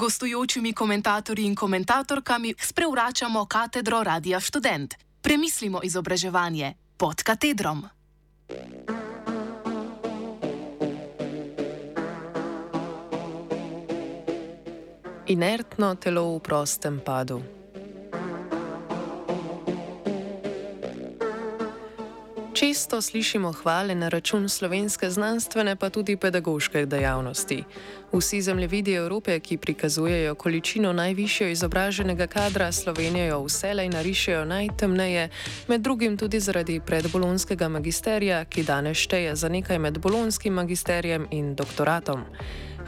gostujočimi komentatorji in komentatorkami sprevračamo katedro Radia Student. Premislimo izobraževanje pod katedrom. Inertno telo v prostem padu. Često slišimo hvale na račun slovenske znanstvene, pa tudi pedagoške dejavnosti. Vsi zemljevidi Evrope, ki prikazujejo količino najvišjo izobraženega kadra, Slovenijo vselej narišejo najtemneje, med drugim tudi zaradi predbolonskega magisterija, ki danes šteje za nekaj med bolonskim magisterijem in doktoratom.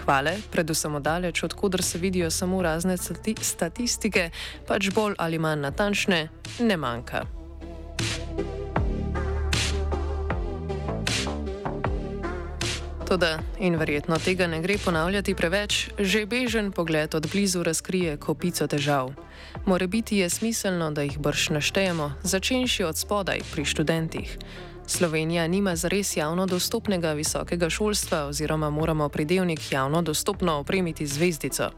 Hvale, predvsem oddaleč, odkudar se vidijo samo razne statistike, pač bolj ali manj natančne, ne manjka. Toda, in verjetno tega ne gre ponavljati preveč, že bežen pogled od blizu razkrije kopico težav. More biti je smiselno, da jih brž naštejemo, začenši od spodaj pri študentih. Slovenija nima zares javno dostopnega visokega šolstva oziroma moramo pridevnik javno dostopno opremiti zvezdico.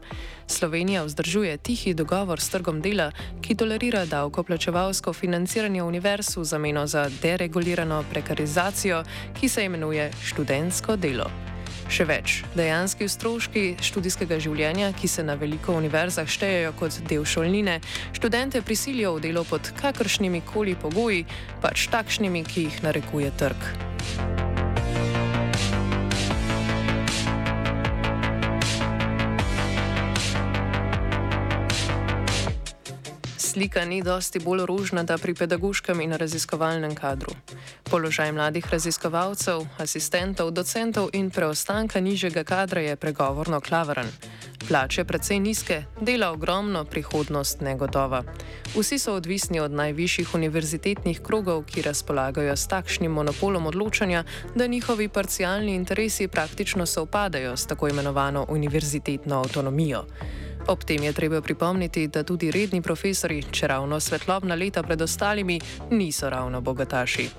Slovenija vzdržuje tihi dogovor s trgom dela, ki tolerira davkoplačevalsko financiranje univerz v zameno za deregulirano prekarizacijo, ki se imenuje študentsko delo. Še več, dejanski stroški študijskega življenja, ki se na veliko univerzah štejejo kot del šolnine, študente prisilijo v delo pod kakršnimi koli pogoji, pač takšnimi, ki jih narekuje trg. Slika ni dosti bolj rožnata pri pedagoškem in raziskovalnem kadru. Položaj mladih raziskovalcev, asistentov, docentov in preostanka nižjega kadra je pregovorno klaveren. Plače precej nizke, dela ogromno, prihodnost negotova. Vsi so odvisni od najvišjih univerzitetnih krogov, ki razpolagajo s takšnim monopolom odločanja, da njihovi parcialni interesi praktično sovpadajo s tako imenovano univerzitetno avtonomijo. Ob tem je treba pripomniti, da tudi redni profesori, če ravno svetlobna leta pred ostalimi, niso ravno bogataši.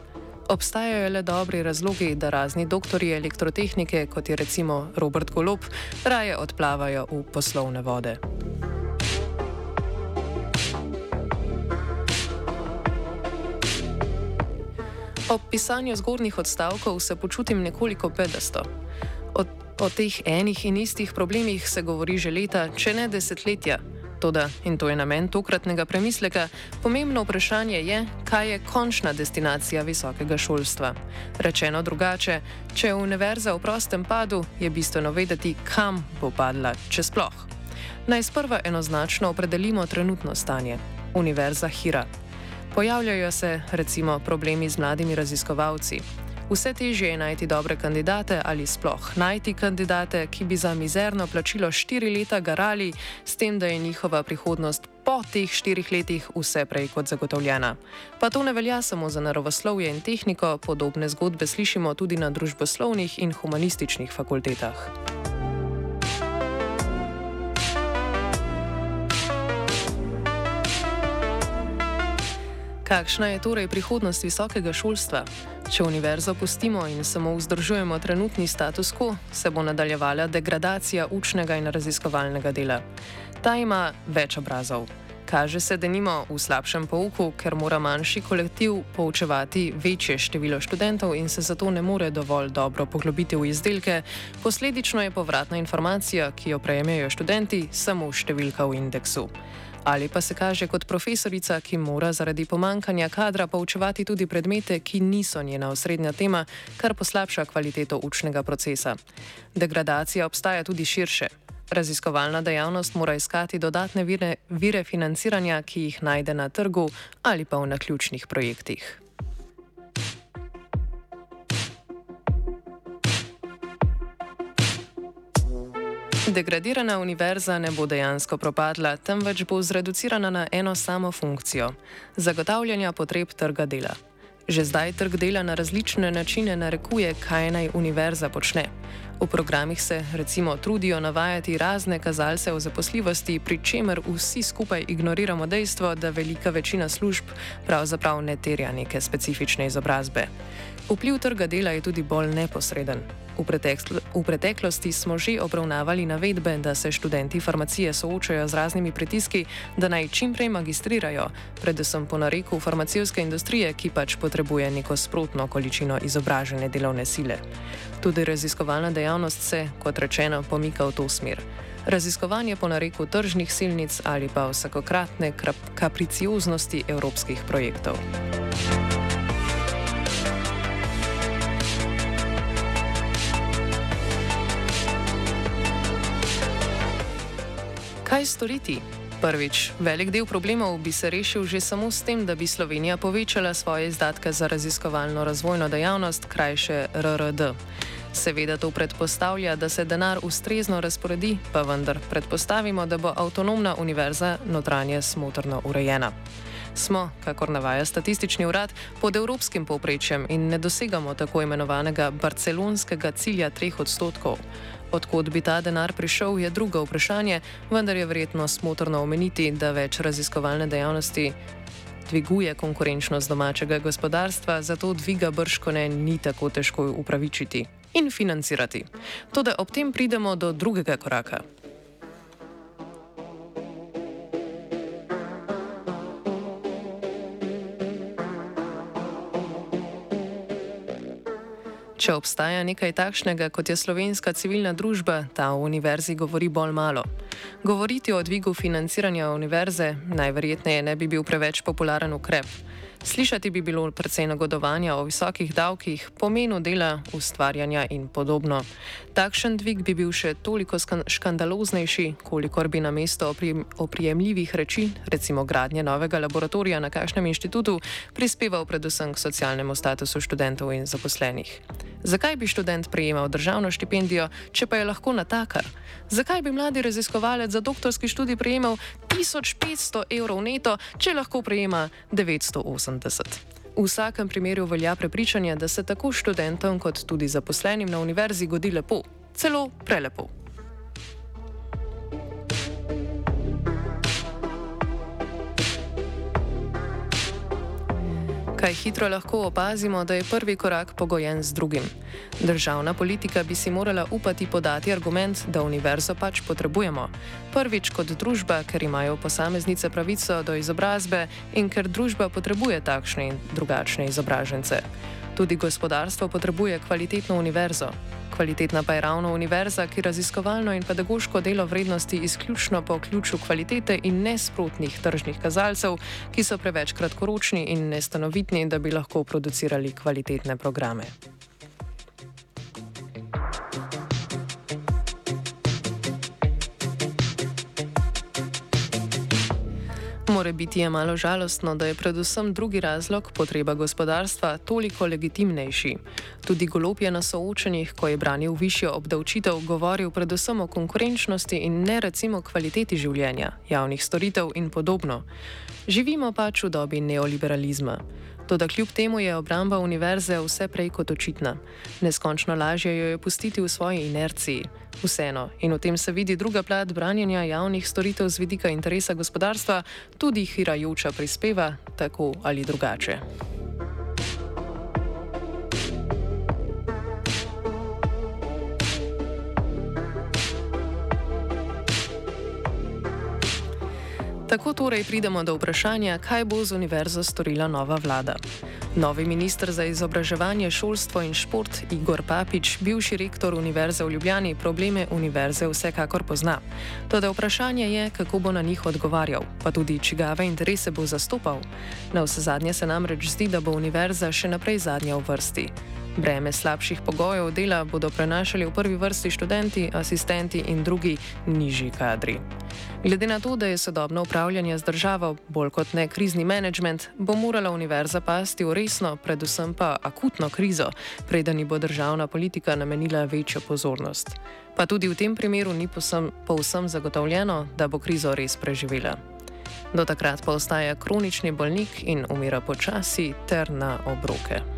Obstajajo le dobri razlogi, da razni doktori elektrotehnike, kot je recimo Robert Golop, raje odplavajo v poslovne vode. Ob pisanju zgornjih odstavkov se počutim nekoliko pedasto. O teh enih in istih problemih se govori že leta, če ne desetletja. Toda, in to je namen tokratnega premisleka, pomembno vprašanje je, kaj je končna destinacija visokega šolstva. Rečeno drugače, če je univerza v prostem padu, je bistveno vedeti, kam bo padla, če sploh. Naj sprva enoznačno opredelimo trenutno stanje. Univerza hira. Pojavljajo se, recimo, problemi z mladimi raziskovalci. Vse težje je najti dobre kandidate ali sploh najti kandidate, ki bi za mizerno plačilo štiri leta garali, s tem, da je njihova prihodnost po teh štirih letih vse prej kot zagotovljena. Pa to ne velja samo za naravoslovje in tehniko, podobne zgodbe slišimo tudi na družboslovnih in humanističnih fakultetah. Kakšna je torej prihodnost visokega šolstva? Če univerzo pustimo in samo vzdržujemo trenutni status quo, se bo nadaljevala degradacija učnega in raziskovalnega dela. Ta ima več obrazov. Kaže se, da nimo v slabšem pouku, ker mora manjši kolektiv poučevati večje število študentov in se zato ne more dovolj dobro poglobiti v izdelke. Posledično je povratna informacija, ki jo prejmejo študenti, samo številka v indeksu ali pa se kaže kot profesorica, ki mora zaradi pomankanja kadra poučevati tudi predmete, ki niso njena osrednja tema, kar poslabša kvaliteto učnega procesa. Degradacija obstaja tudi širše. Raziskovalna dejavnost mora iskati dodatne vire, vire financiranja, ki jih najde na trgu ali pa v naključnih projektih. Degradirana univerza ne bo dejansko propadla, temveč bo zreducirana na eno samo funkcijo - zagotavljanja potreb trga dela. Že zdaj trg dela na različne načine narekuje, kaj naj univerza počne. V programih se recimo trudijo navajati razne kazalce o zaposljivosti, pri čemer vsi skupaj ignoriramo dejstvo, da velika večina služb pravzaprav ne terja neke specifične izobrazbe. Vpliv trga dela je tudi bolj neposreden. V, pretekl v preteklosti smo že obravnavali navedbe, da se študenti farmacije soočajo z raznimi pritiski, da naj čim prej magistrirajo, predvsem po nareku farmacijske industrije, ki pač potrebuje neko sprotno količino izobražene delovne sile. Tudi raziskovalna dejavnost se, kot rečeno, pomika v to smer. Raziskovanje po nareku tržnih silnic ali pa vsakokratne kapricioznosti evropskih projektov. Storiti? Prvič, velik del problemov bi se rešil že samo s tem, da bi Slovenija povečala svoje izdatke za raziskovalno razvojno dejavnost, krajše RRD. Seveda to predpostavlja, da se denar ustrezno razporedi, pa vendar predpostavimo, da bo avtonomna univerza notranje smotrno urejena. Smo, kakor navaja statistični urad, pod evropskim povprečjem in ne dosegamo tako imenovanega barcelonskega cilja 3 odstotkov. Odkud bi ta denar prišel, je drugo vprašanje, vendar je verjetno smotrno omeniti, da več raziskovalne dejavnosti dviguje konkurenčnost domačega gospodarstva, zato dviga brškone ni tako težko upravičiti in financirati. Toda ob tem pridemo do drugega koraka. Če obstaja nekaj takšnega, kot je slovenska civilna družba, ta o univerzi govori bolj malo. Govoriti o dvigu financiranja univerze najverjetneje ne bi bil preveč popularen ukrep. Slišati bi bilo precej nagodovanja o visokih davkih, pomenu dela, ustvarjanja in podobno. Takšen dvig bi bil še toliko škandaloznejši, kolikor bi na mesto oprijemljivih reči, recimo gradnje novega laboratorija na kakšnem inštitutu, prispeval predvsem k socialnemu statusu študentov in zaposlenih. Zakaj bi študent prejemal državno štipendijo, če pa je lahko natakar? Zakaj bi mladi raziskovalec za doktorski študij prejemal 1500 evrov neto, če lahko prejema 980? V vsakem primeru velja prepričanje, da se tako študentom kot tudi zaposlenim na univerzi godi lepo, celo prelepo. Kaj hitro lahko opazimo, da je prvi korak pogojen z drugim. Državna politika bi si morala upati podati argument, da univerzo pač potrebujemo. Prvič kot družba, ker imajo posameznice pravico do izobrazbe in ker družba potrebuje takšne in drugačne izobražence. Tudi gospodarstvo potrebuje kvalitetno univerzo. Kvalitetna pa je ravno univerza, ki raziskovalno in pedagoško delo vrednosti izključno po ključu kvalitete in nesprotnih tržnih kazalcev, ki so preveč kratkoročni in nestanovitni, da bi lahko producirali kvalitetne programe. More biti je malo žalostno, da je predvsem drugi razlog, potreba gospodarstva, toliko legitimnejši. Tudi golob je na soočenjih, ko je branil višjo obdavčitev, govoril predvsem o konkurenčnosti in ne recimo kvaliteti življenja, javnih storitev in podobno. Živimo pač v dobi neoliberalizma. Toda kljub temu je obramba univerze vse prej kot očitna. Neskončno lažje jo je pustiti v svoji inerciji. Vseeno, in v tem se vidi druga plat branjenja javnih storitev z vidika interesa gospodarstva, tudi hirajoča prispeva, tako ali drugače. Tako torej pridemo do vprašanja, kaj bo z univerzo storila nova vlada. Novi ministr za izobraževanje, šolstvo in šport Igor Papič, bivši rektor Univerze v Ljubljani, probleme univerze vsekakor pozna. Toda vprašanje je, kako bo na njih odgovarjal, pa tudi čigave interese bo zastopal. Na vse zadnje se namreč zdi, da bo univerza še naprej zadnja v vrsti. Breme slabših pogojev dela bodo prenašali v prvi vrsti študenti, asistenti in drugi nižji kadri. Glede na to, da je sodobno upravljanje z državo bolj kot ne krizni menedžment, bo morala univerza pasti v resno, predvsem pa akutno krizo, preden ji bo državna politika namenila večjo pozornost. Pa tudi v tem primeru ni povsem zagotovljeno, da bo krizo res preživela. Do takrat pa ostaja kronični bolnik in umira počasi ter na obroke.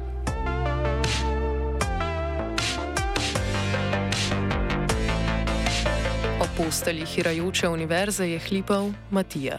Postelji hirajoče univerze je hlipal Matija.